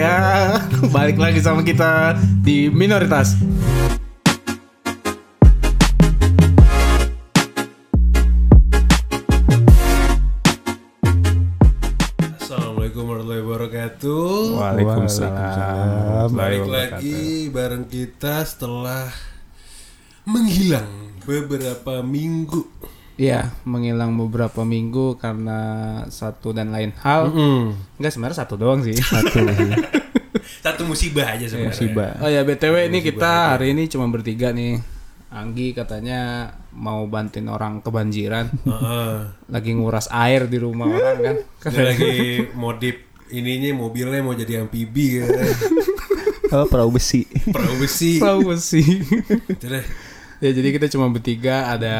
Iya, balik lagi sama kita di minoritas. Assalamualaikum warahmatullahi wabarakatuh. Waalaikumsalam. Balik lagi bareng kita setelah menghilang beberapa minggu. Iya, menghilang beberapa minggu karena satu dan lain hal. Enggak sebenarnya satu doang sih. Satu. Satu musibah aja sebenarnya. Musibah. Oh ya btw ini kita hari ini cuma bertiga nih. Anggi katanya mau bantuin orang kebanjiran, Heeh. lagi nguras air di rumah orang kan. Dia lagi modif ininya mobilnya mau jadi amfibi ya. Oh, perahu besi. Perahu besi. Itu deh. ya jadi kita cuma bertiga ada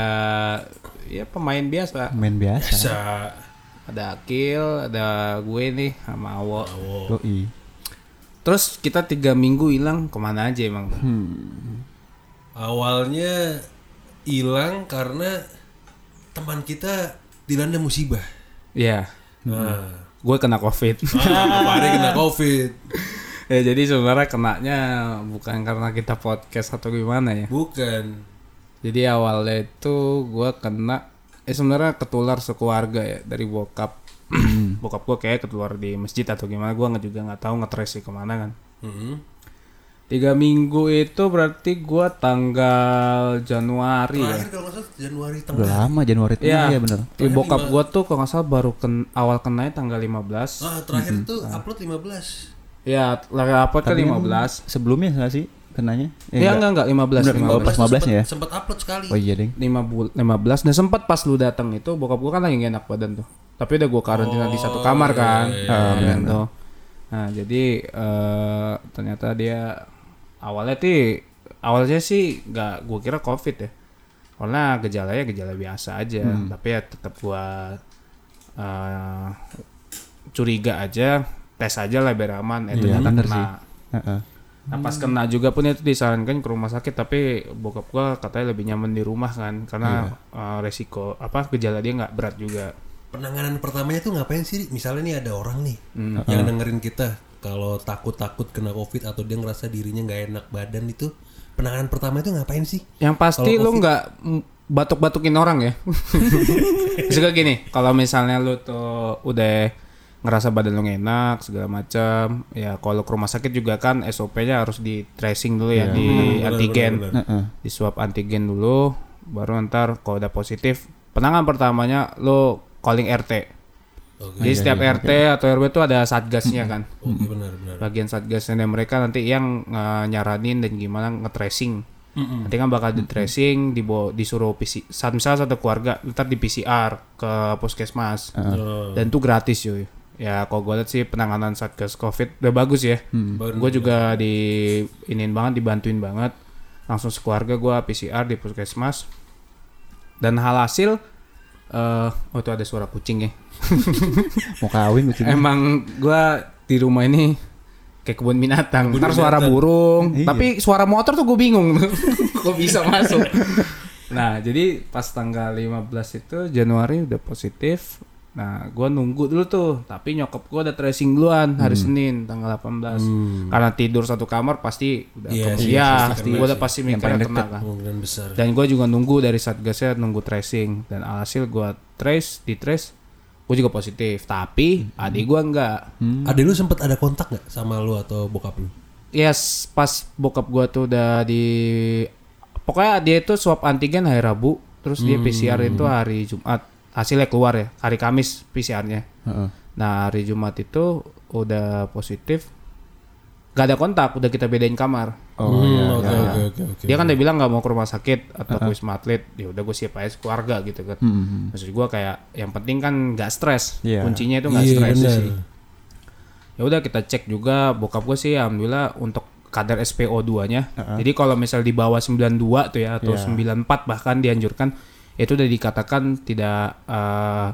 ya pemain biasa. Main biasa. Bisa. Ada Akil, ada gue nih sama Awo. Doi. Terus kita tiga minggu hilang ke mana aja emang? Awalnya hilang karena teman kita dilanda musibah. Iya, Nah, gue kena covid. ah, Pak Ari kena covid. ya jadi sebenarnya kenanya bukan karena kita podcast atau gimana ya. Bukan. Jadi awalnya itu gue kena, eh sebenarnya ketular sekeluarga ya dari bokap. bokap gue kayak keluar di masjid atau gimana, gue nggak juga nggak tahu ngetrace sih ke mana kan. Mhm. Tiga minggu itu berarti gue tanggal Januari ya. Terakhir kalau nggak salah Januari Udah tengah. lama Januari itu Iya, ya bener. Di bokap gue tuh kalau nggak salah baru ken, awal kenanya tanggal 15 Ah, terakhir tuh upload 15. Ya, lagi apa ke 15 Sebelumnya nggak sih kenanya? Eh, Ya enggak enggak 15 Bener, 15 15 15 ya? Sempat upload sekali. Oh iya, Ding. 5 bul 15 dan sempat pas lu datang itu bokap gua kan lagi gak enak badan tuh. Tapi udah gua karantina di satu kamar kan. Ah, gitu. Nah, jadi eh, ternyata dia awalnya sih awalnya sih nggak gua kira covid ya. Karena gejalanya gejala biasa aja, tapi ya tetap gua eh, curiga aja, tes aja lah biar aman. Eh, ternyata bener kena. sih. Heeh. Nah pas kena juga pun itu disarankan ke rumah sakit tapi bokap gua katanya lebih nyaman di rumah kan karena uh, resiko apa gejala dia nggak berat juga. Penanganan pertamanya tuh ngapain sih? Misalnya nih ada orang nih Hmm. yang dengerin kita kalau takut-takut kena covid atau dia ngerasa dirinya nggak enak badan itu penanganan pertama itu ngapain sih? Yang pasti lu nggak batuk-batukin orang ya. Misalnya gini, kalau misalnya lu tuh udah ngerasa badan lu nggak enak segala macam, ya kalau ke rumah sakit juga kan SOP-nya harus di tracing dulu ya di antigen. Heeh. di swab antigen dulu baru ntar kalau udah positif penanganan pertamanya lo calling RT Oke. jadi setiap RT atau RW itu ada satgasnya kan. Oke benar benar. bagian satgasnya dan mereka nanti yang eh, nyaranin dan gimana nge-tracing. Nanti kan bakal di tracing dibawa disuruh PC saat misalnya satu keluarga ntar di PCR ke puskesmas. Oh, dan itu gratis cuy ya kalau gue lihat sih penanganan satgas covid udah bagus ya. Baru- gue juga di iniin banget dibantuin banget. Langsung sekeluarga gue PCR di puskesmas. Dan hal hasil eh oh itu ada suara kucing ya. Mau kawin kucing. emang gue di rumah ini kayak kebun binatang. Ntar suara burung. Iya. tapi suara motor tuh gue bingung. Kok bisa masuk? Nah jadi pas tanggal 15 itu Januari udah positif nah gue nunggu dulu tuh. Tapi nyokap gue udah tracing duluan hari Hmm. Senin tanggal 18 karena tidur satu kamar pasti udah Iya ke- sih, iya pasti gue udah pasti Yang mikirnya kena kan besar. dan gue juga nunggu dari satgasnya nunggu tracing. Dan alhasil gue trace di trace gue juga positif. Tapi adik gue enggak. Ada lu sempat ada kontak nggak sama lu atau bokap lu? Yes, pas bokap gua tuh udah di pokoknya dia itu swab antigen hari Rabu, terus dia PCR itu hari Jumat. Hasilnya keluar ya, hari Kamis PCR-nya. Heeh. Nah, hari Jumat itu udah positif. Gak ada kontak, udah kita bedain kamar. Oh iya. Hmm, Oke oke oke oke. Dia kan udah bilang nggak mau ke rumah sakit atau ke wisma atlet. Ya udah gue siap aja keluarga gitu kan. Hmm. Maksud gua kayak yang penting kan nggak stres. Iya. Kuncinya itu nggak Iya stres sih ya udah kita cek juga bokap gue sih alhamdulillah untuk kadar SPO2-nya. Jadi kalau misal di bawah 92 tuh ya atau Iya. 94 bahkan dianjurkan itu udah dikatakan tidak eh,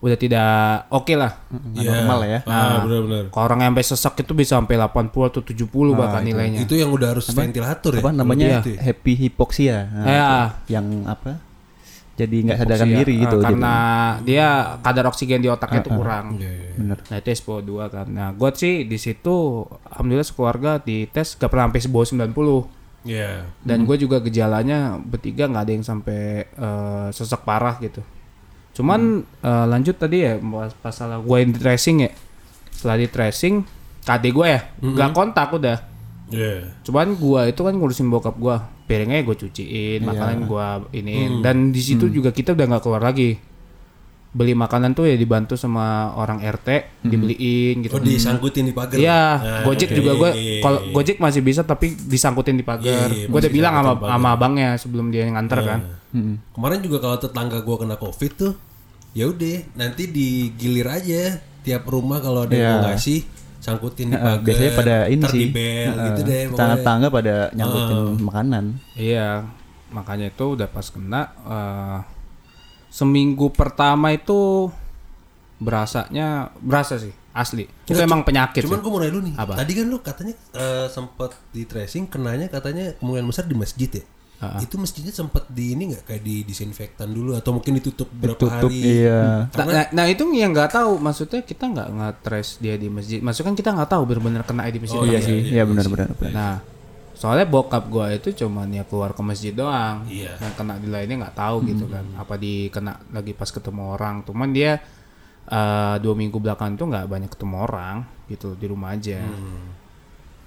udah tidak oke lah. Nggak normal lah ya. Ah benar-benar. Kalau orang yang sampai sesak itu bisa sampai 80 atau 70 bahkan nilainya. Itu yang udah harus ventilator ya. Apa namanya Itu ya? happy hipoksia. Nah, Ya. itu. Yang apa? jadi nggak sadarkan diri gitu. karena dia kadar oksigen di otaknya tuh kurang. jadi. bener. Nah itu SPO2 kan. Nah gue sih di situ alhamdulillah sekeluarga di tes gak pernah sampai bawah 90 Iya. dan gue juga gejalanya bertiga nggak ada yang sampai eh, sesek parah gitu. Cuman eh, lanjut tadi ya pas masalah gue yang di tracing ya. Setelah di tracing KD gue ya nggak kontak udah. Iya. Cuman gua itu kan ngurusin bokap gua. Piringnya gue cuciin, makanan gua iniin dan di situ juga kita udah nggak keluar lagi. Beli makanan tuh ya dibantu sama orang RT, dibeliin gitu. Oh disangkutin di pagar. Iya, Nah, Gojek oke. juga gue Iya, kalau iya. Gojek masih bisa tapi disangkutin di pagar. Iya, gue udah bilang sama sama abangnya sebelum dia yang nganter kan. Mm-mm. Kemarin juga kalau tetangga gua kena covid tuh, ya udah nanti digilir aja tiap rumah kalau ada yang Iya. mau ngasih sangkutin di Heeh, pagar. biasanya pada ini sih. Heeh, gitu deh. Tetangga-tetangga pada nyangkutin makanan. Iya, makanya itu udah pas kena eh, seminggu pertama itu berasanya berasa sih asli. Itu Enggak, emang penyakit. Cuman sih. gue mau nanya dulu nih. Apa? Tadi kan lu katanya eh, sempat di tracing kenanya katanya kemungkinan besar di masjid ya. Itu masjidnya sempat di ini nggak kayak di disinfektan dulu atau mungkin ditutup berapa Tutup hari? iya. Nah, nah, nah, itu yang nggak tahu maksudnya kita nggak nge-trace dia di masjid. Maksudnya kan kita nggak tahu benar-benar kena di masjid. Oh, Iya nggak. sih, iya benar-benar. Nah, soalnya bokap gua itu cuman ya keluar ke masjid doang. Iya. Yang kena di lainnya nggak tahu gitu kan. Apa di kena lagi pas ketemu orang. Cuman dia eh, dua minggu belakangan tuh nggak banyak ketemu orang gitu di rumah aja.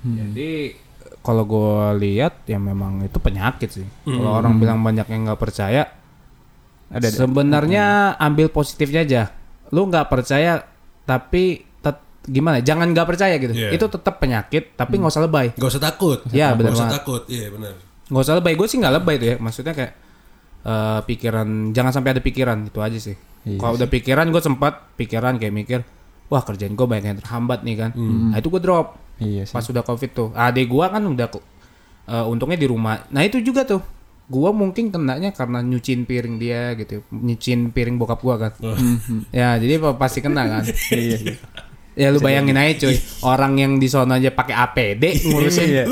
Jadi kalau gua lihat ya memang itu penyakit sih. Kalau orang bilang banyak yang nggak percaya, Ada sebenarnya ambil positifnya aja. Lu nggak percaya tapi gimana? Jangan nggak percaya gitu. Iya. Itu tetap penyakit tapi nggak usah lebay. Gak usah takut. Iya, Gak benar usah banget. takut. Iya benar. nggak usah lebay gue sih nggak lebay tuh ya maksudnya kayak eh, pikiran jangan sampai ada pikiran itu aja sih kalau udah pikiran gue sempat pikiran kayak mikir wah kerjaan gue banyak yang terhambat nih kan nah itu gue drop Iya sih. pas udah covid tuh adek gue kan udah eh, untungnya di rumah nah itu juga tuh gue mungkin kenanya karena nyuciin piring dia gitu nyuciin piring bokap gue kan ya jadi pa- pasti kena kan Iya sih. Ya lu bayangin aja cuy. Orang yang di sono aja pakai APD ngurusin. Iya.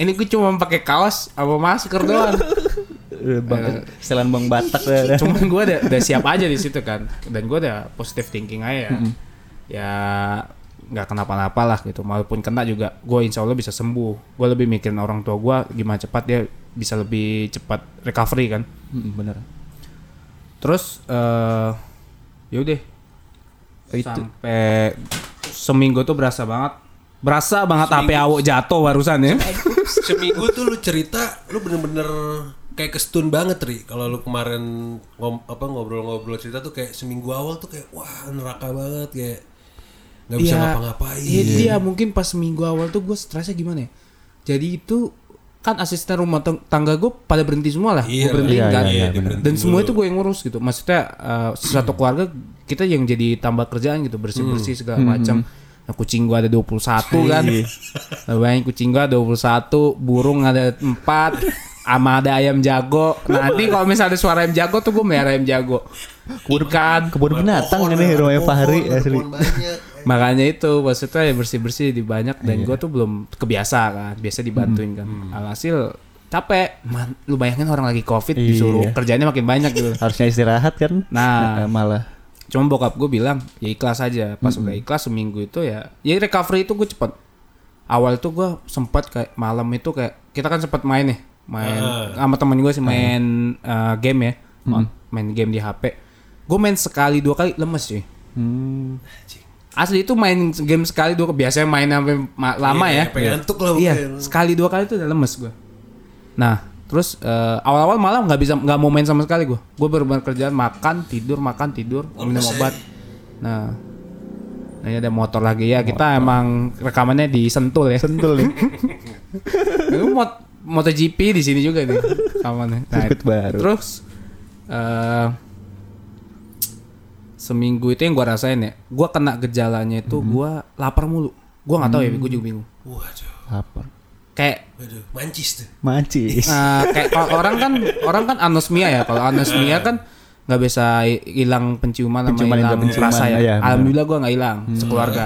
ini gue cuma pakai kaos apa masker doang. Eh, Bang, setelan Bang Batak dah. cuman gue udah, udah siap aja di situ kan. Dan gue udah positive thinking aja ya. Nggak kenapa-napa lah gitu. Walaupun kena juga gue insya Allah bisa sembuh. Gue lebih mikirin orang tua gue gimana cepat dia bisa lebih cepat recovery kan. Mm, bener. terus eh yaudah sampai seminggu tuh berasa banget berasa banget HP awok jatuh barusan ya Seminggu tuh lu cerita, lu bener-bener kayak kestun banget ri. Kalau lu kemarin ngom, apa ngobrol-ngobrol cerita tuh kayak seminggu awal tuh kayak wah neraka banget kayak nggak bisa Ya, ngapa-ngapain. Iya dia mungkin pas minggu awal tuh gue stresnya gimana ya? Jadi itu kan asisten rumah tang- tangga gue pada berhenti semua lah, Iya, gue berhentiin iya, kan. iya, iya, bener. Dan semua itu gue yang ngurus gitu. Maksudnya eh, satu keluarga kita yang jadi tambah kerjaan gitu, bersih bersih segala macam. Nah, kucing gua ada 21 kan. Nah, Bayangin kucing gua 21, burung ada 4, sama ada ayam jago. Nah, nanti kalau misalnya ada suara ayam jago tuh gue merah ayam jago. Ikan. Kebun binatang ini rumahnya Fahri asli. banyak. Makanya itu maksudnya ya bersih-bersih di banyak dan gua tuh belum kebiasa kan, biasa dibantuin kan. Alhasil capek. Man, lu bayangin orang lagi covid Iya. disuruh kerjanya makin banyak gitu. Harusnya istirahat kan? Nah, malah cuma bokap gue bilang ya ikhlas aja. Pas udah ikhlas seminggu itu ya, ya recovery itu gue cepet. Awal tuh gue sempat kayak malam itu kayak kita kan sempat main nih, main sama temen gue sih main eh, game ya, on- main game di HP. Gue main sekali dua kali lemes sih. hmm, Asli itu main game sekali dua biasanya main sampai ma- lama Iya, ya. ngantuk lah Iya, sekali dua kali itu udah lemes gue. Nah, terus eh, awal-awal malam nggak bisa nggak mau main sama sekali gue. Gue bener-bener kerjaan makan tidur makan tidur minum obat. Nah, nah ini ada motor lagi ya. Kita emang rekamannya di Sentul ya. sentul nih. Itu mot MotoGP di sini juga nih rekamannya. Nah, baru. Terus eh seminggu itu yang gua rasain ya, gua kena gejalanya itu gua lapar mulu. Gua nggak tahu ya, gua juga bingung. Waduh, Apa? Kayak waduh, mancis tuh. Mancis. eh, kayak kalau orang kan orang kan anosmia ya. Kalau anosmia kan nggak bisa hi- hilang penciuman sama Penciuman, hilang indera penciuman, rasa ya. iya, benar. Alhamdulillah gua nggak hilang sekeluarga.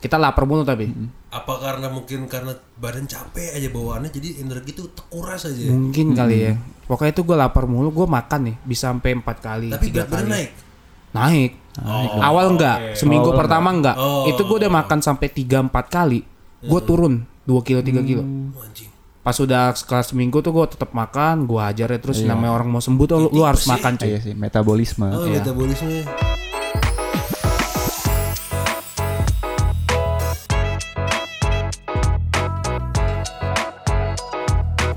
Kita lapar mulu tapi apa karena mungkin karena badan capek aja bawaannya jadi energi tuh terkuras aja. Mungkin kali ya. Pokoknya itu gue lapar mulu, gue makan nih bisa sampai empat kali, Tapi tiga berat badan naik. Naik. Awal enggak, seminggu pertama enggak. Oh. Itu gue udah makan sampai 3 4 kali. Gue turun 2 kilo 3 kilo. Anjing. Pas udah kelas seminggu tuh gue tetap makan, gue ajar ya terus namanya orang mau sembuh tuh lu, lu harus makan cuy. Iya sih, metabolisme. Oh, Iya. metabolisme.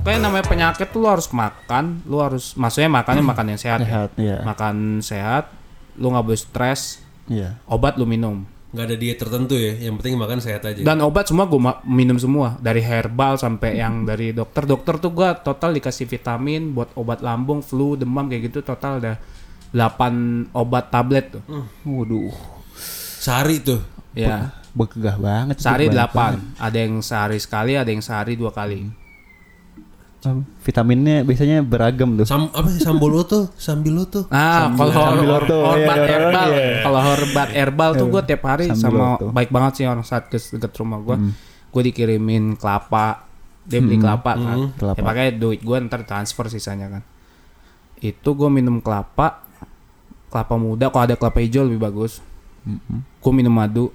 Kayak namanya penyakit tuh lu harus makan, lu harus maksudnya makannya makan yang sehat. ya. Sehat, iya. Makan sehat, lu nggak boleh stres, Iya. obat lu minum. Nggak ada diet tertentu ya. Yang penting makan sehat aja. Dan obat semua gue minum semua dari herbal sampai yang dari dokter. Dokter tuh gue total dikasih vitamin buat obat lambung, flu, demam kayak gitu total ada 8 obat tablet tuh. Waduh. Sehari tuh. Ya, Begah banget. sehari banyak 8. Ada yang sehari sekali, ada yang sehari dua kali. Vitaminnya biasanya beragam tuh. Sam apa sih sambolo tuh? Nah, kalau Sambiloto, iya, obat orang-orang herbal, iya. kalau obat herbal tuh gue tiap hari sama Sambiloto. baik banget sih orang saat ke deket rumah gue. Gue dikirimin kelapa, dia beli kelapa kan. Kelapa. Ya pakai duit gue ntar transfer sisanya kan. Itu gue minum kelapa, kelapa muda. Kalau ada kelapa hijau lebih bagus. Gue minum madu,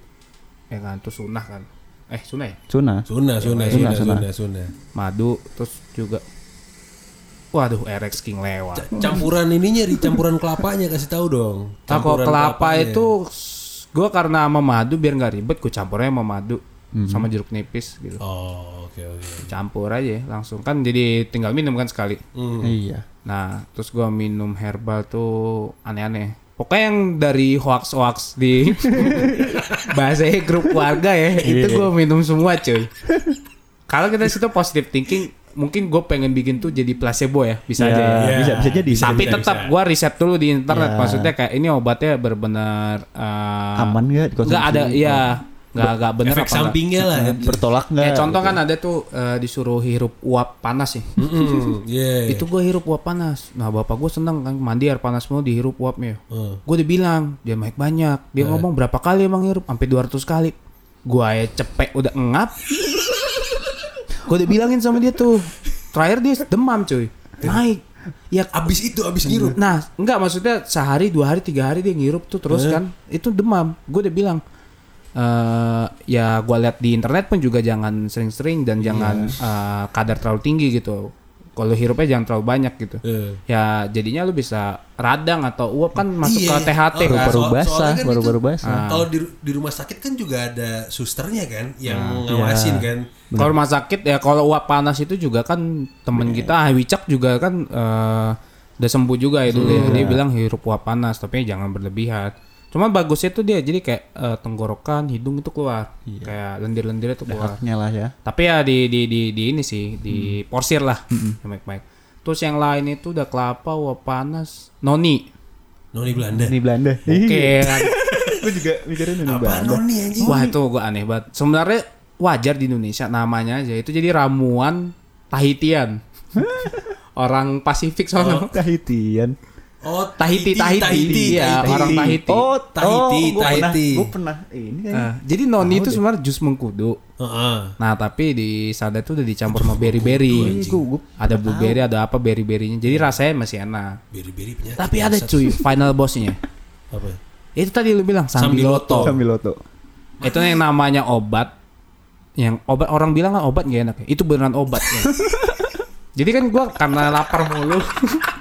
ya kan. Terus sunah kan. Eh sunah ya? Sunah. Sunah, sunah, Sunah, sunah, sunah. sunah, sunah. Madu, terus juga. Waduh, RX King lewat. Campuran ininya di campuran kelapanya kasih tahu dong. Nah, kalau Campuran kelapa kelapanya. itu gue karena sama madu biar nggak ribet gue campurnya sama madu sama jeruk nipis gitu. Oh, oke oke. Campur aja langsung kan jadi tinggal minum kan sekali. Hmm. Iya. Nah, terus gua minum herbal tuh aneh-aneh. Pokoknya yang dari hoax-hoax di bahasa grup keluarga ya, itu gua minum semua cuy. Kalau kita situ positive thinking, mungkin gue pengen bikin tuh jadi placebo ya, bisa Iya, aja ya. Bisa bisa jadi. Tapi bisa, tetap bisa. gua riset dulu di internet, Ya. maksudnya kayak ini obatnya benar-benar eh, Aman dikonsumsi? Nggak ada, iya, nggak nggak bener Efek apa enggak. sampingnya lah. bertolak nggak? Ya contoh kan ada tuh eh, disuruh hirup uap panas sih. Mm-mm, Iya. Itu gue hirup uap panas. Nah bapak gue seneng kan mandi air panas mau dihirup uapnya. Hmm. Gue udah bilang dia naik banyak. Dia ngomong berapa kali emang hirup? Sampai 200 kali. Gue ya cepek udah ngap. gue udah bilangin sama dia tuh. Terakhir dia demam cuy. Naik. Ya Abis itu abis ngirup. Nah, enggak maksudnya sehari, dua hari, tiga hari dia ngirup tuh terus kan. Itu demam. Gue udah bilang eh ya gua lihat di internet pun juga jangan sering-sering dan jangan eh, kadar terlalu tinggi gitu. Kalau hirupnya jangan terlalu banyak gitu. Eh. Ya jadinya lu bisa radang atau uap kan masuk Iya. ke THT Oh, kan. Baru Soal- basah, kan baru-baru basah. Kalau di, di rumah sakit kan juga ada susternya kan yang Nah, ngawasin iya. kan. Kalau rumah sakit ya kalau uap panas itu juga kan temen kita ah, Wicak juga kan eh, udah sembuh juga itu dia. Dia bilang hirup uap panas tapi jangan berlebihan. Cuman bagusnya tuh dia jadi kayak eh, tenggorokan, hidung itu keluar. Kayak lendir-lendirnya tuh keluar. Haknya lah ya. Tapi ya di di di, di ini sih, di porsir lah. Yang baik-baik. Terus yang lain itu udah kelapa, uap panas, noni. Noni Belanda. Ini Belanda. Oke. kan. Gue juga mikirin ini Apa Belanda. noni anjing? Wah itu gue aneh banget. Sebenarnya wajar di Indonesia namanya aja itu jadi ramuan Tahitian. Orang Pasifik sono. Tahitian. Oh, Tahiti, Tahiti, iya, orang Tahiti. Oh, Tahiti, gue pernah, Tahiti. gue pernah ini kan. Nah, jadi noni itu sebenarnya jus mengkudu. Heeh. Nah tapi di sana itu udah dicampur sama berry-berry. Ada blueberry, ada apa berry-berrynya. Jadi rasanya masih enak. Penyakit. Tapi ada cuy final bossnya. Apa? Itu tadi lu bilang sambiloto. Sambiloto. Itu yang namanya obat. Yang obat orang bilang kan obat gak enak ya. Itu beneran obat ya. Jadi kan gua karena lapar mulu.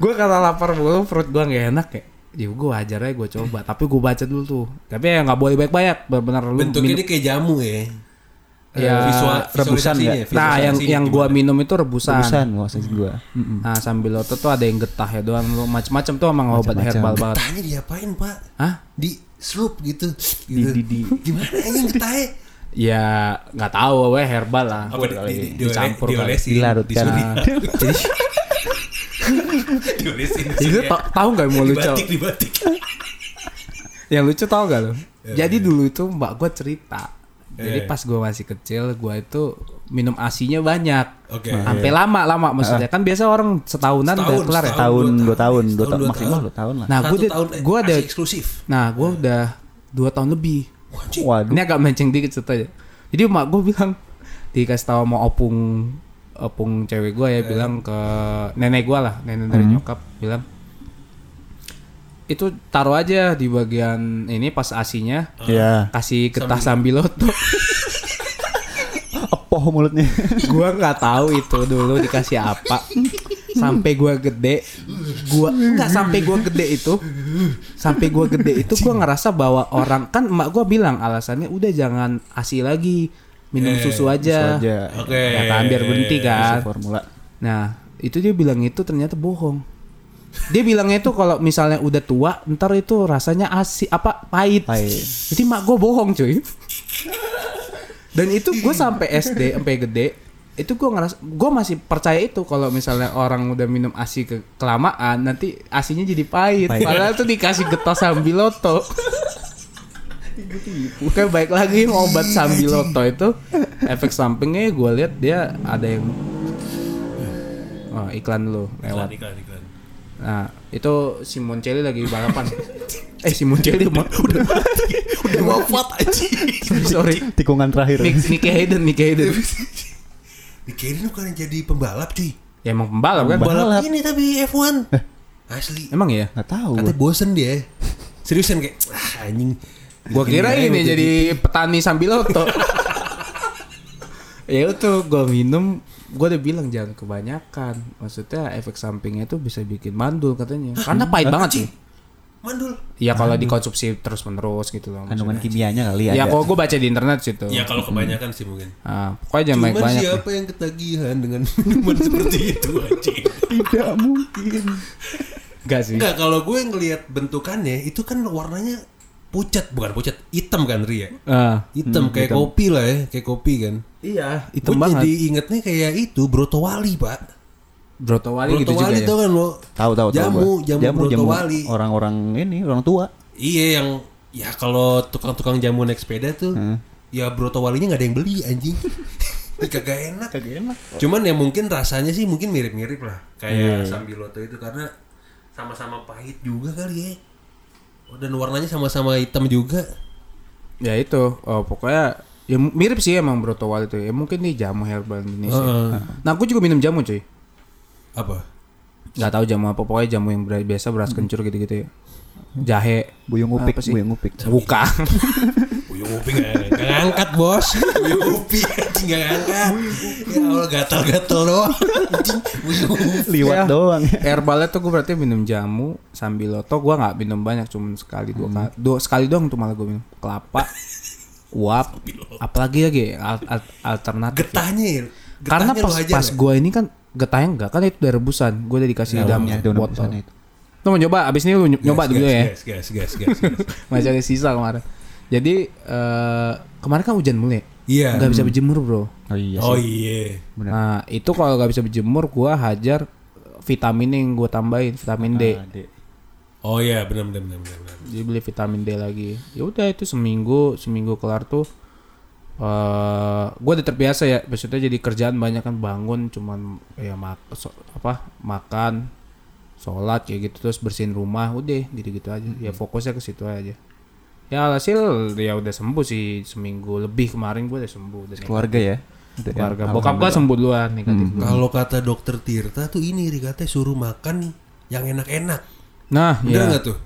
gua karena lapar mulu perut gua gak enak ya. Ya gue wajar aja gue coba. Tapi gue baca dulu tuh. Tapi ya nggak boleh banyak-banyak. Benar-benar lu Bentuknya minum- ini kayak jamu ya. Ya, visual, rebusan nggak? Nah, yang yang gimana? gua minum itu rebusan. Terusan maksud gue. Nah, sambiloto tuh ada yang getah ya doang lu macam-macam tuh emang obat herbal banget. Getahnya diapain pak? Hah? Di sloop gitu. Di gitu. di di. Gimana anjing getahnya? Ya nggak tahu we herbal lah. Di, di, di, dicampur Nah, Jadi diolesin. Jadi lu tau, tahu nggak mau lucu? Dibatik, dibatik. Yang lucu tau gak lu? Ya, Jadi dulu itu mbak gue cerita. Jadi Eh. pas gue masih kecil, gue itu minum asinya banyak. Oke. Sampai lama lama maksudnya kan biasa orang setahunan udah Setahun, kelar ya. setahun. Tahun, dua tahun, dua Setahun, tahun maksimal tahun. dua tahun lah. Nah, gue tahun, gue ada eksklusif. Nah, gue udah dua tahun lebih. Waduh. Ini agak menceng dikit ceritanya. Jadi mak gue bilang dikasih tahu mau opung opung cewek gue ya bilang ke nenek gue lah nenek dari nyokap bilang itu taruh aja di bagian ini pas asinya Iya. kasih getah sambiloto. Epoh mulutnya. gua nggak tahu itu dulu dikasih apa sampai gua gede gua nggak sampai gua gede itu sampai gua gede itu gua ngerasa bahwa orang kan emak gua bilang alasannya udah jangan asi lagi minum susu aja aja. Oke. ya kan biar berhenti kan Susu formula. nah itu dia bilang itu ternyata bohong dia bilangnya itu kalau misalnya udah tua ntar itu rasanya asi apa pahit Pahit. jadi mak gue bohong cuy dan itu gue sampai SD sampai gede itu gue ngeras gue masih percaya itu kalau misalnya orang udah minum asi ke kelamaan nanti asinya jadi pahit, Pahit. padahal tuh dikasih getah sambiloto Oke baik lagi obat sambiloto itu efek sampingnya gue lihat dia ada yang oh, iklan dulu lewat Iklan, iklan, iklan. Nah, itu Simon Celi lagi balapan. eh, Simon Celi mah udah mati. Udah wafat aja. sorry, sorry. Tikungan terakhir. Nick, Nicky Hayden, Nicky Hayden. Mikirin bukan jadi pembalap cuy. ya emang pembalap kan? Pembalap ini tapi F1. Asli. Emang ya? Nggak tahu. Katanya bosen dia. Seriusan kayak ah, anjing. Gua kira ini aja jadi petani sambil loto. ya itu gua minum gue udah bilang jangan kebanyakan maksudnya efek sampingnya itu bisa bikin mandul katanya karena pahit banget sih Mandul. ya kalau dikonsumsi terus menerus gitu loh Kandungan kimianya kali ya ada. kalau gue baca di internet situ Ya kalau kebanyakan sih mungkin. ah, pokoknya jangan banyak Cuman banyak siapa yang ketagihan dengan minuman seperti itu anjing. Tidak mungkin. Enggak sih Enggak, kalau gue ngelihat bentukannya itu kan warnanya pucat, bukan pucat, hitam kan Ria? Ah, Hitam kayak kopi lah ya, kayak kopi kan. iya hitam banget jadi ingetnya kayak itu Broto Wali, Pak. Broto Wali Broto gitu juga Wali ya tau kan lo? Tahu tahu tahu. Jamu, gua. jamu, jamu, Broto jamu Wali. orang-orang ini orang tua. Iya yang ya kalau tukang-tukang jamu naik sepeda tuh, ya Broto Walinya nggak ada yang beli anjing. Kagak enak. Kagak enak. Cuman ya mungkin rasanya sih mungkin mirip-mirip lah kayak sambiloto itu karena sama-sama pahit juga kali ya. Oh, dan warnanya sama-sama hitam juga. ya itu oh, pokoknya ya mirip sih emang Broto Wali itu ya mungkin nih jamu herbal Indonesia Heeh. nah aku juga minum jamu cuy Apa? nggak tahu jamu apa pokoknya jamu yang biasa beras kencur gitu-gitu ya jahe Buyung upik, Apa sih? buyung upik. bukan Upi nggak nggak ngangkat bos. Upi nggak ngangkat. Ya Allah gatal-gatal doang. Liwat Ya. doang. Herbalnya tuh gue berarti minum jamu sambil loto gue nggak minum banyak cuman sekali dua kali dua sekali doang tuh malah gue minum kelapa uap apalagi lagi al- al- alternatif Getahnya ya. karena getahnya lu pas pas ya? gue ini kan getahnya enggak kan itu dari rebusan gue udah dikasih dalam Daunnya, daun botol itu. lu mau nyoba abis ini lu ny- nyoba dulu ya Gas, gas, gas, gas, gas. masih ada sisa kemarin jadi eh, kemarin kan hujan mulai Iya. nggak bisa berjemur bro Oh iya Oh sih. iya. Bener. nah itu kalau nggak bisa berjemur gue hajar vitamin yang gue tambahin vitamin D Ah, Dek. Oh iya, benar benar benar benar. benar. jadi beli vitamin D lagi ya udah itu seminggu seminggu kelar tuh eh gue udah terbiasa ya maksudnya jadi kerjaan banyak kan bangun cuman ya mak so- apa makan sholat kayak gitu terus bersihin rumah udah gitu gitu aja ya fokusnya ke situ aja ya hasil ya udah sembuh sih seminggu lebih kemarin gue udah sembuh udah Keluarga ya. Keluarga ya. bokap gue sembuh duluan negatif duluan. Kalau kata dokter Tirta tuh ini Ri, katanya suruh makan yang enak-enak. nah Bener ya nggak tuh?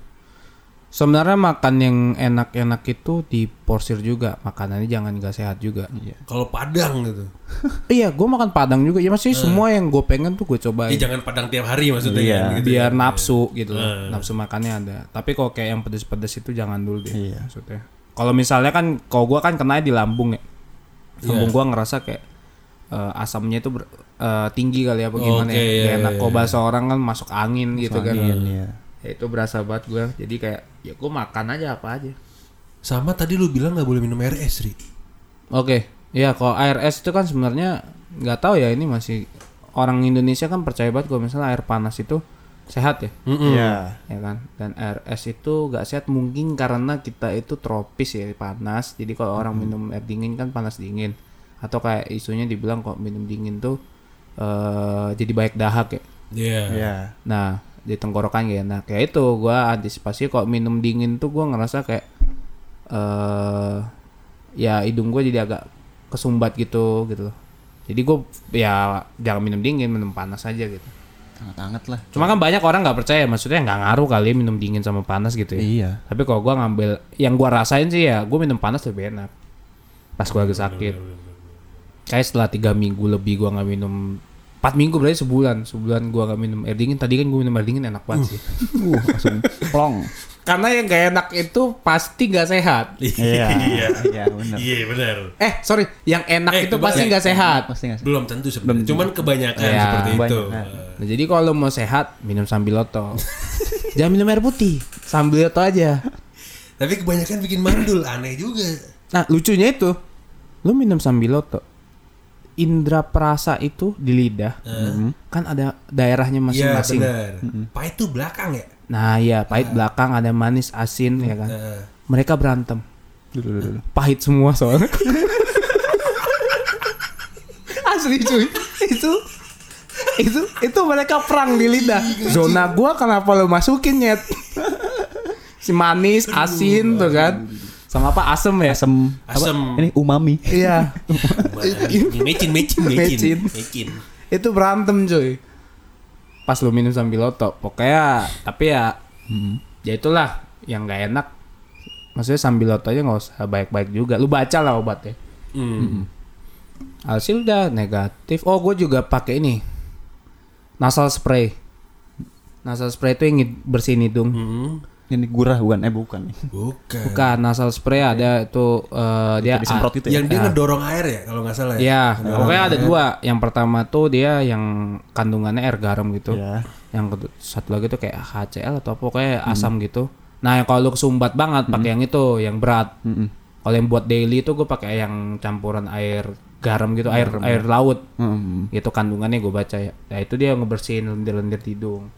Sebenarnya makan yang enak-enak itu diporsir juga makanannya jangan gak sehat juga Iya. Kalau Padang gitu. Iya, gue makan padang juga. Ya maksudnya semua yang gue pengen tuh gue cobain. Eh jangan Padang tiap hari maksudnya Iya. kan, gitu biar ya. nafsu gitu loh. Nafsu makannya ada. Tapi kalau kayak yang pedes-pedes itu jangan dulu deh. Iya. Maksudnya. Kalau misalnya kan kalau gue kan kena di lambung ya. Lambung Iya. gue ngerasa kayak eh, asamnya itu ber- eh, tinggi kali apa gimana Oke, ya. iya, enak. iya, Kalau iya. bahasa orang kan masuk angin gitu kan. Angin, iya. Ya, itu berasa banget gue. Jadi kayak ya gue makan aja apa aja. Sama tadi lu bilang nggak boleh minum RS, Ri. Oke, ya kalau ARS itu kan sebenarnya nggak tahu ya ini masih orang Indonesia kan percaya banget kalau misalnya air panas itu sehat ya, Iya. ya kan? Dan ARS itu nggak sehat mungkin karena kita itu tropis ya panas, jadi kalau orang minum air dingin kan panas dingin, atau kayak isunya dibilang kok minum dingin tuh eh jadi baik dahak ya. Iya. Iya. Nah di tenggorokan gak enak. Kayak itu gua antisipasi kok minum dingin tuh gua ngerasa kayak eh ya hidung gue jadi agak kesumbat gitu gitu loh. Jadi gue ya jangan minum dingin, minum panas aja gitu. Hangat-hangat lah. Cuma kan banyak orang nggak percaya, maksudnya nggak ngaruh kali minum dingin sama panas gitu ya. Iya. Tapi kalau gua ngambil yang gua rasain sih ya, gua minum panas lebih enak. Pas gua lagi sakit. Kayak setelah tiga minggu lebih gua nggak minum, empat minggu berarti sebulan, sebulan gua nggak minum air dingin. Tadi kan gua minum air dingin enak banget sih. Uh, langsung plong. Karena yang gak enak itu pasti gak sehat. Iya. Iya. Iya, benar. Iya benar. Eh sorry, yang enak Eh, itu pasti gak sehat. Pasti nggak sih? Belum tentu sebenarnya. Cuman kebanyakan Iya, seperti itu. Nah, jadi kalau mau sehat minum sambiloto. Jangan minum air putih, sambiloto aja. Tapi kebanyakan bikin mandul, aneh juga. Nah lucunya itu, lu minum sambiloto, indra perasa itu di lidah, kan ada daerahnya masing-masing. benar. Pahit tuh belakang ya. nah iya, pahit belakang ada manis, asin ya kan. Heeh. Mereka berantem, Dulu, dulu, dulu. pahit semua soalnya. Asli cuy, itu itu itu mereka perang di lidah. Zona gua kenapa lu masukin nyet? Si manis, asin tuh kan. Sama apa asem ya? Asam. apa? Asam. Ini umami. Iya. Mecin, mecin, mecin, Mecin. itu berantem cuy pas lu minum sambiloto pokoknya tapi ya ya itulah yang nggak enak maksudnya sambiloto aja nggak usah baik-baik juga lu baca lah obatnya Hmm. hasil udah negatif oh gue juga pakai ini nasal spray nasal spray itu yang bersihin hidung Hmm. Ini gurah bukan? Eh bukan. Bukan. bukan nasal spray ada itu eh, dia Disemprot itu ya? Yang dia ngedorong air ya kalau nggak salah ya. Ya, pokoknya ada dua. Yang pertama tuh dia yang kandungannya air garam gitu. Iya. Yang satu lagi tuh kayak HCl atau apa, pokoknya asam gitu. Nah, yang kalau lu kesumbat banget pakai yang itu, yang berat. Mm-mm. Kalau yang buat daily itu gue pakai yang campuran air garam gitu, air air laut. Mm-mm. Gitu kandungannya gue baca ya. Nah, itu dia ngebersihin lendir-lendir hidung.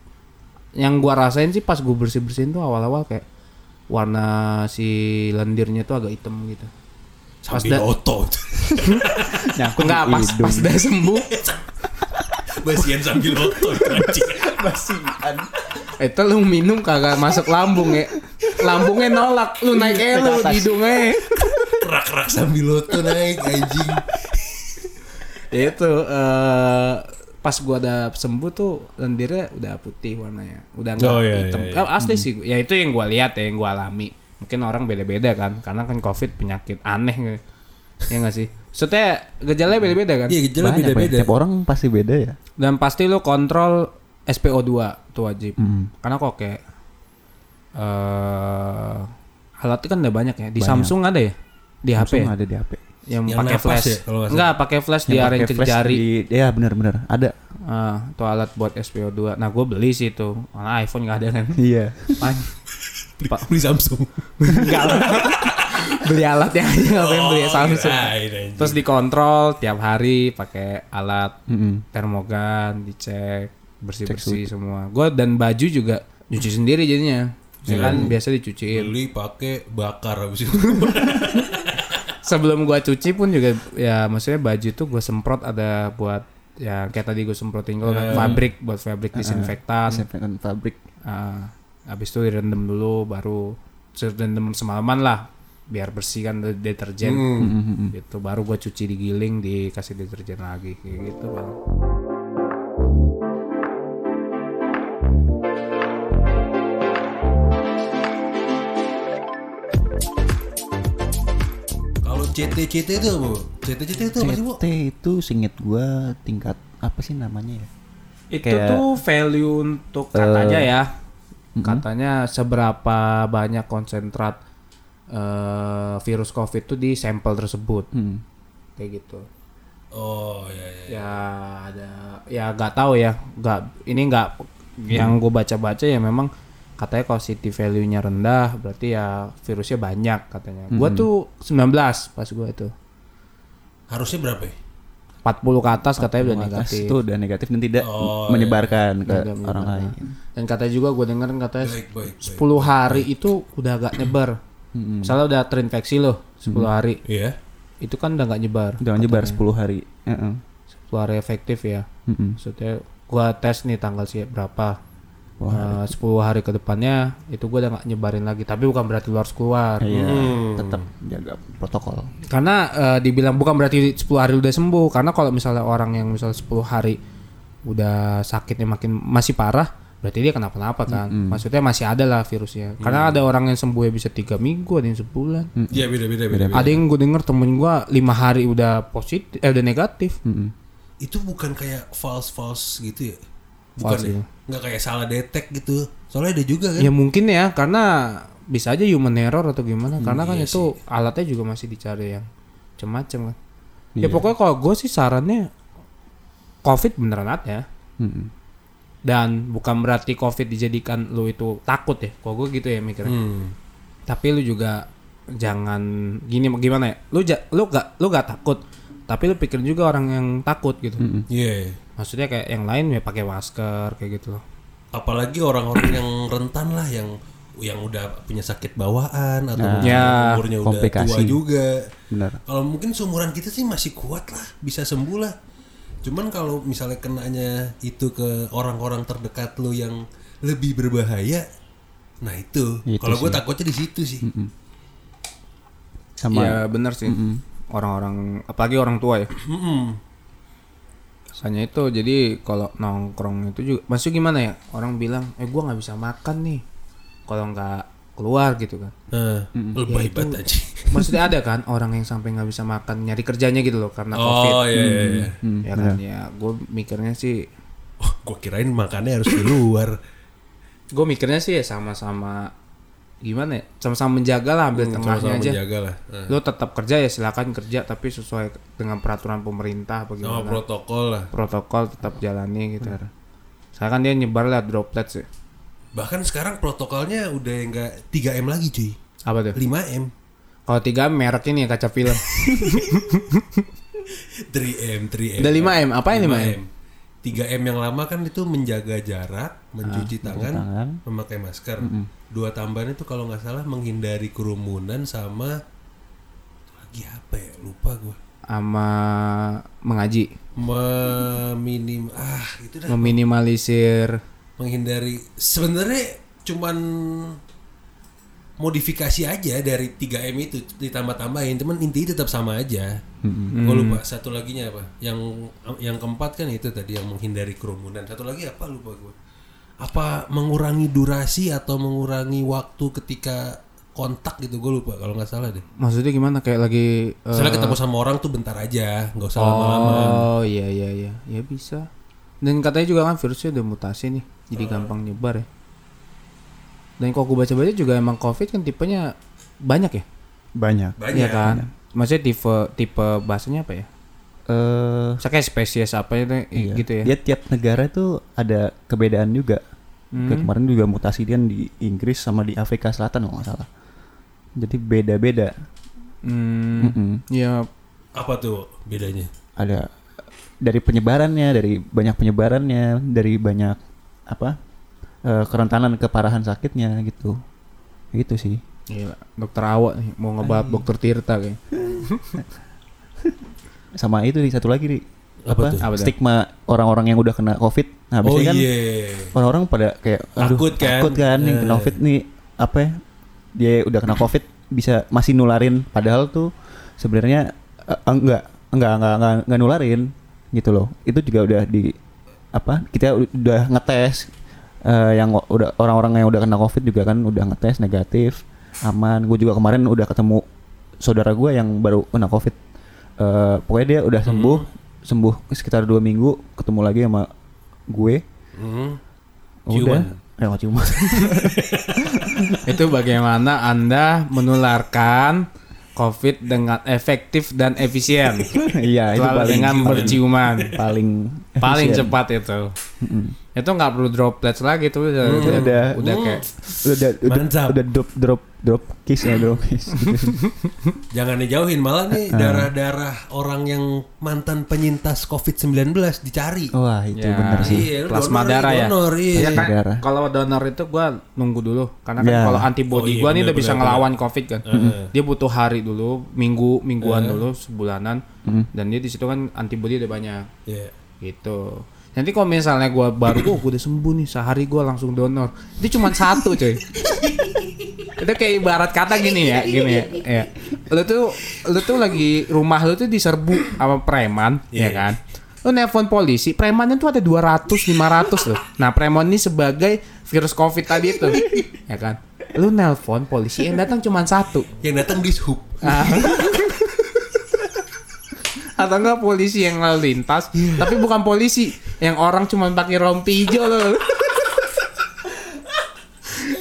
Yang gua rasain sih pas gue bersih-bersihin tuh awal-awal kayak warna si lendirnya tuh agak hitam gitu. Pas Sambil da- otot. Nyangkut Enggak di pas hidung. pas udah sembuh Basian sambil otot. anjing. Itu lu minum kagak masuk lambung ya. Lambungnya nolak, lu naik eh lu di hidungnya. Kerak-kerak sambil otot naik anjing. Ya itu eh, pas gua udah sembuh tuh lendirnya udah putih warnanya. Udah enggak Oh, iya, hitam. iya, iya. Eh, Asli sih. Ya itu yang gua lihat ya, yang gua alami. Mungkin orang beda-beda kan, karena kan Covid penyakit aneh gitu. Ya nggak sih? Maksudnya gejalanya beda-beda kan? Iya, gejala ya. beda-beda. Tiap orang pasti beda ya. Dan pasti lu kontrol SPO2 itu wajib. Hmm. Karena kok kayak eh alatnya kan udah banyak ya. Di Banyak. Samsung ada ya? Di HP Langsung ya? ada di HP. Yang, Yang pakai flash. ya, kalau nggak Enggak, pakai flash di Yang area flash jari. di- Ya benar-benar ada. Ah, itu alat buat SPO2. Nah, gue beli sih itu. Karena iPhone nggak ada kan. Iya. Beli, beli Samsung. Enggak lah. beli alatnya aja ngapain beli Oh, Samsung. kirain, anjing. Terus dikontrol tiap hari pakai alat Mm-mm. termogan, dicek bersih-bersih semua. Gue dan baju juga cuci sendiri jadinya. Ya kan biasa dicuciin. beli pakai bakar habis itu. Sebelum gua cuci pun juga ya maksudnya baju tuh gue semprot ada buat ya kayak tadi gue semprotin kalau Eh. fabrik buat fabrik disinfektan. Disinfektan pabrik. Ah, habis itu direndam dulu baru direndam semalaman lah biar bersihkan de- deterjen Hmm. gitu baru gua cuci digiling dikasih deterjen lagi kayak gitu bang CT-CT itu apa? Bu? CT-CT itu apa sih, Bu? CT itu singkat gua tingkat apa sih namanya ya? itu Kayak- tuh value untuk katanya ya katanya seberapa banyak konsentrat eh, virus covid tuh di sampel tersebut Hmm. kayak gitu Oh, iya iya. ya ada ya nggak tahu ya nggak ini nggak yang gue baca-baca ya memang katanya kalau city value-nya rendah berarti ya virusnya banyak katanya gua tuh 19 pas gua itu Harusnya berapa ya? 40 ke atas katanya udah negatif itu udah negatif dan tidak Oh, menyebarkan ke Udah orang menyebarkan. lain. dan katanya juga gue denger katanya Baik, baik, baik. 10 hari itu udah agak nyebar misalnya udah terinfeksi loh 10 hari Iya. itu kan udah nggak nyebar Udah nyebar 10 hari. Heeh. 10 hari efektif ya Mm-mm. maksudnya gua tes nih tanggal siap berapa Eh, 10 hari ke depannya itu gue udah nggak nyebarin lagi tapi bukan berarti lu harus keluar Iya, Hmm. tetap jaga protokol. karena eh, dibilang bukan berarti 10 hari udah sembuh karena kalau misalnya orang yang misalnya 10 hari udah sakitnya makin masih parah berarti dia kenapa-napa kan maksudnya masih ada lah virusnya karena ada orang yang sembuh ya bisa tiga minggu ada yang sebulan Iya beda beda beda. beda. ada yang gue denger temen gue lima hari udah positif eh udah negatif Mm-mm. Itu bukan kayak false false gitu ya? Bukan ya? iya. Nggak kayak salah detect gitu. Soalnya ada juga kan. ya mungkin ya karena bisa aja human error atau gimana karena kan iya itu alatnya juga masih dicari yang macam-macam kan ya pokoknya kalau gue sih sarannya covid beneran ada Mm-mm. dan bukan berarti covid dijadikan lu itu takut ya kalau gue gitu ya mikirnya Hmm. tapi lu juga jangan gini gimana ya lu ja, lu gak lu gak takut tapi lu pikirin juga orang yang takut gitu Iya. Maksudnya kayak yang lain ya pakai masker kayak gitu loh Apalagi orang-orang yang rentan lah yang yang udah punya sakit bawaan atau Nah, ya, umurnya udah tua komplikasi. juga. Benar. Kalau mungkin seumuran kita sih masih kuat lah, bisa sembuh lah. Cuman kalau misalnya kenanya itu ke orang-orang terdekat lu yang lebih berbahaya, nah itu. Itu Kalau gue takutnya di situ sih. Sama ya bener sih orang-orang apalagi orang tua ya Mm-mm. Makanya itu jadi kalau nongkrong itu juga maksudnya gimana ya orang bilang eh gua nggak bisa makan nih kalau nggak keluar gitu kan Nah, lebay itu- banget aja. maksudnya ada kan orang yang sampai nggak bisa makan nyari kerjanya gitu loh karena covid Oh iya iya. iya. Hmm, ya kan ya gue mikirnya sih Oh, gue kirain makannya harus di luar. gue mikirnya sih ya sama-sama gimana ya sama-sama menjaga lah ambil tengahnya Sama-sama aja menjaga lah. Nah, lo tetap kerja ya silakan kerja tapi sesuai dengan peraturan pemerintah Sama bagaimana protokol lah. protokol tetap jalani gitu saya kan dia nyebar lah droplets ya Bahkan sekarang protokolnya udah enggak 3M lagi cuy. apa tuh 5M. kalau tiga merek ini ya kaca film 3M, 3M. Udah 5M, apa yang 5M? 3M yang lama kan itu menjaga jarak, mencuci tangan, tangan. memakai masker. Dua tambahan itu kalau nggak salah menghindari kerumunan sama lagi apa ya? Lupa gua. sama mengaji Meminim ah itu dah meminimalisir menghindari sebenarnya cuman modifikasi aja dari 3M itu ditambah-tambahin teman intinya tetap sama aja. Gua lupa satu laginya apa? Yang yang keempat kan itu tadi yang menghindari kerumunan. Satu lagi apa lupa gua. Apa mengurangi durasi atau mengurangi waktu ketika kontak gitu gue lupa kalau nggak salah deh. maksudnya gimana kayak lagi eh, Misalnya ketemu sama orang tuh bentar aja, nggak usah lama-lama. oh iya iya iya ya bisa dan katanya juga kan virusnya udah mutasi nih jadi gampang nyebar ya dan kalau gue baca-baca juga emang covid kan tipenya banyak ya banyak. Banyak Iya kan maksudnya tipe tipe bahasanya apa ya Eh Misalnya kayak spesies apa itu iya. gitu ya Dia tiap negara itu ada kebedaan juga. Kayak kemarin juga mutasi dia di Inggris sama di Afrika Selatan kalau nggak salah. Jadi beda-beda. hmm, ya Apa tuh bedanya? Ada dari penyebarannya, dari banyak penyebarannya, dari banyak apa eh, kerentanan keparahan sakitnya gitu. Gitu sih. Gila, dokter awak nih mau ngebahas dokter Tirta kayak. Sama itu di satu lagi di Apa apa, tuh? Stigma orang-orang yang udah kena covid. Nah, Oh biasanya kan iya. orang-orang pada kayak aduh Takut kan? takut kan nih Eh. kena covid nih apa ya dia udah kena covid bisa masih nularin padahal tuh sebenarnya eh, enggak enggak enggak enggak, enggak nularin gitu loh itu juga udah di apa kita udah ngetes eh, yang udah orang-orang yang udah kena covid juga kan udah ngetes negatif aman gue juga kemarin udah ketemu saudara gue yang baru kena covid Eh, pokoknya dia udah sembuh sembuh sekitar dua minggu ketemu lagi sama gue Hmm. Udah. Ciuman. Eh, nggak ciuman. itu bagaimana Anda menularkan COVID dengan efektif dan efisien. Iya, itu paling dengan berciuman. paling Paling cepat itu. Itu nggak perlu droplets lagi tuh udah udah, Udah. udah kayak Udah udah Mantap. udah drop drop drop kiss ya drop kiss. Jangan dijauhin malah nih Ah. darah-darah orang yang mantan penyintas COVID-19 dicari. Wah, itu Ya. bener sih. Iya, plasma donor, darah ya. donor, iya. Ya kan, Darah. kalau donor itu gua nunggu dulu karena kan Ya. kalau antibody Oh iya, gua nih udah bisa bener, ngelawan COVID kan. Dia butuh hari dulu, minggu, mingguan dulu, sebulanan. Dan dia di situ kan antibody udah banyak. Iya. gitu Nanti kalau misalnya gua baru gua udah sembuh nih sehari gua langsung donor. Itu cuma satu coy. itu kayak ibarat kata gini ya, gini ya. ya. Lu tuh lu tuh lagi rumah lu tuh diserbu sama preman, ya Iya. kan? Lu nelpon polisi, premannya tuh ada 200, 500 loh. Nah, preman ini sebagai virus Covid tadi itu, ya kan? Lu nelpon polisi yang datang cuma satu. Yang datang di sub. Ah. Atau enggak polisi yang lalu lintas, tapi bukan polisi, yang orang cuma pakai rompi hijau loh.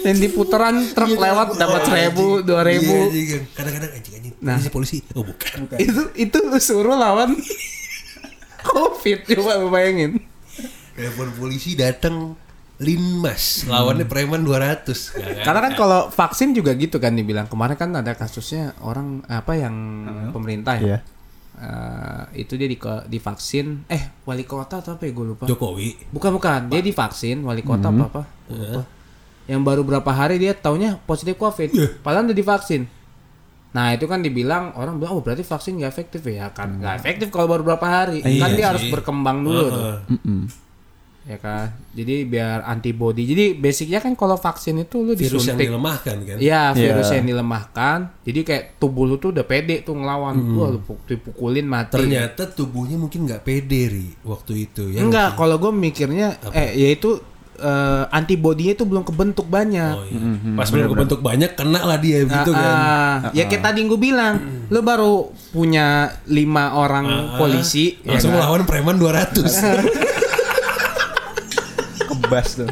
yang di putaran truk lewat dapat seribu, dua Iya, ribu. anjing. Kadang-kadang anjing anjing. Nah. Polisi polisi. Oh bukan. Itu itu lu suruh lawan covid coba bayangin. Telepon polisi datang Linmas lawannya preman 200 Nggak, nggak. Karena kan kalau vaksin juga gitu kan dibilang kemarin kan ada kasusnya orang apa yang pemerintah ya. Iya. Eh, itu dia di divaksin eh wali kota atau apa ya gue lupa. Jokowi Bukan bukan, dia divaksin wali kota apa apa. Gua lupa. Yang baru berapa hari dia taunya positif covid, padahal udah divaksin. Nah itu kan dibilang orang bilang oh berarti vaksin nggak efektif ya kan nggak efektif kalau baru berapa hari kan Iya dia harus sih. berkembang dulu tuh Heeh. Mm-mm. Ya kan jadi biar antibody jadi basicnya kan kalau vaksin itu lu virus yang disuntik dilemahkan kan Iya virus Iya. yang dilemahkan jadi kayak tubuh lu tuh udah pede tuh ngelawan lu pu- dipukulin mati ternyata tubuhnya mungkin nggak pede ri waktu itu ya Enggak, kalau gue mikirnya eh yaitu eh, antibodinya itu belum kebentuk banyak. Oh, iya. Pas benar kebentuk banyak kena lah dia gitu Ah, kan. ah. Ya kayak tadi gue bilang, lu baru punya lima orang polisi, ya Langsung kan? melawan preman 200. Kebas tuh.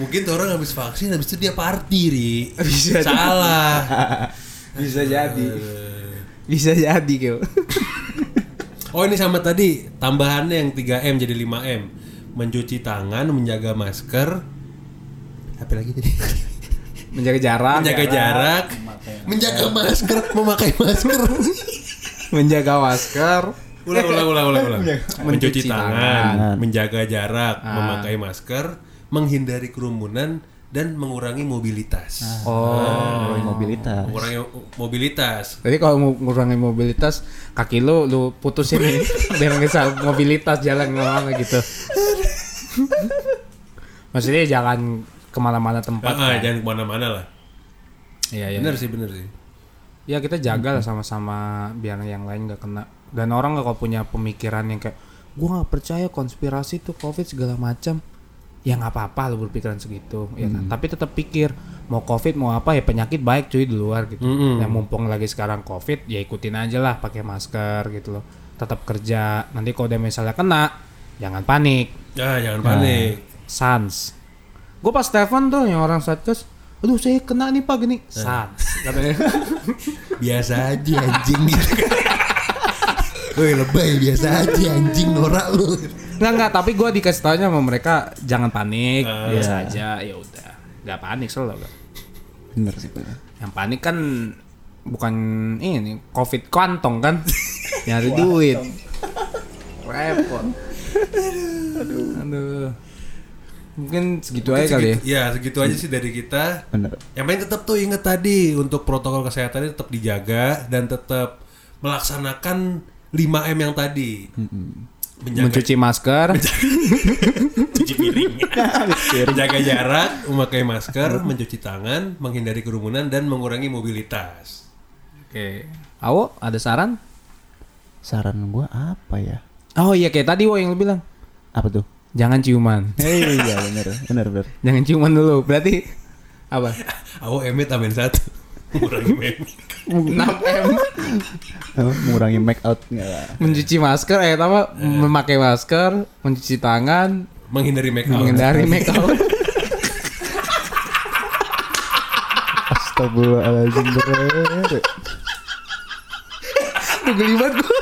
Mungkin tuh orang habis vaksin habis itu dia party ri. Bisa Salah. bisa jadi, bisa jadi kyo. Oh ini sama tadi tambahannya yang 3M jadi 5M. Mencuci tangan, menjaga masker. Apa lagi tadi? Menjaga jarak, menjaga jarak, menjaga masker, memakai masker. menjaga masker, ulang, ulang, ulang, ulang, ulang. Mencuci tangan, tangan. menjaga jarak, Ah. memakai masker, menghindari kerumunan dan mengurangi mobilitas. Oh, mobilitas. Mengurangi mobilitas. Jadi kalau mau ngurangi mobilitas, kaki lu lu putusin nih biar bisa mobilitas jalan ke mana gitu. Maksudnya jangan ke mana-mana tempat. Ah, ah, kan? jangan ke mana-mana lah. Iya iya. Bener sih, bener sih. Ya kita jaga lah sama-sama biar yang lain nggak kena. Dan orang kalau punya pemikiran yang kayak gua nggak percaya konspirasi tuh covid segala macam. Ya nggak apa-apa lu berpikiran segitu, ya kan. Tapi tetap pikir mau covid mau apa ya penyakit baik cuy di luar gitu. Mm-mm. Yang mumpung lagi sekarang covid ya ikutin aja lah pakai masker gitu loh. Tetap kerja. Nanti kalau udah misalnya kena jangan panik. Ah, jangan panik. Sans. Gue pas telepon tuh yang orang satgas, aduh saya kena nih pak gini. Sans. Katanya. Biasa aja anjing gitu. Woi lebay biasa aja anjing norak lu. Enggak enggak, tapi gue dikasih taunya sama mereka jangan panik, Ah. biasa aja, ya udah. Gak panik selalu. Bener sih bener. Yang panik kan bukan ini covid kantong kan, nyari duit. Repot. Aduh. Aduh. Mungkin segitu aja kali ya. Ya segitu aja sih dari kita. Bener. Yang penting tetap tuh inget tadi untuk protokol kesehatannya tetap dijaga dan tetap melaksanakan 5M yang tadi. Menjaga Mencuci masker, cuci piring. Menjaga jarak, memakai masker, mencuci tangan, menghindari kerumunan dan mengurangi mobilitas. Oke. Awo, ada saran? Saran gua apa ya? Oh iya kayak tadi wo yang lu bilang. Apa tuh? Jangan ciuman. Hei, iya bener, bener, bener. Jangan ciuman dulu. Berarti apa? Aku emit amin satu. Mengurangi meme. 6M Apa, mengurangi make out mencuci masker eh apa memakai masker mencuci tangan Menghindari make out. menghindari make up Astagfirullahaladzim. Tuh geli banget gua.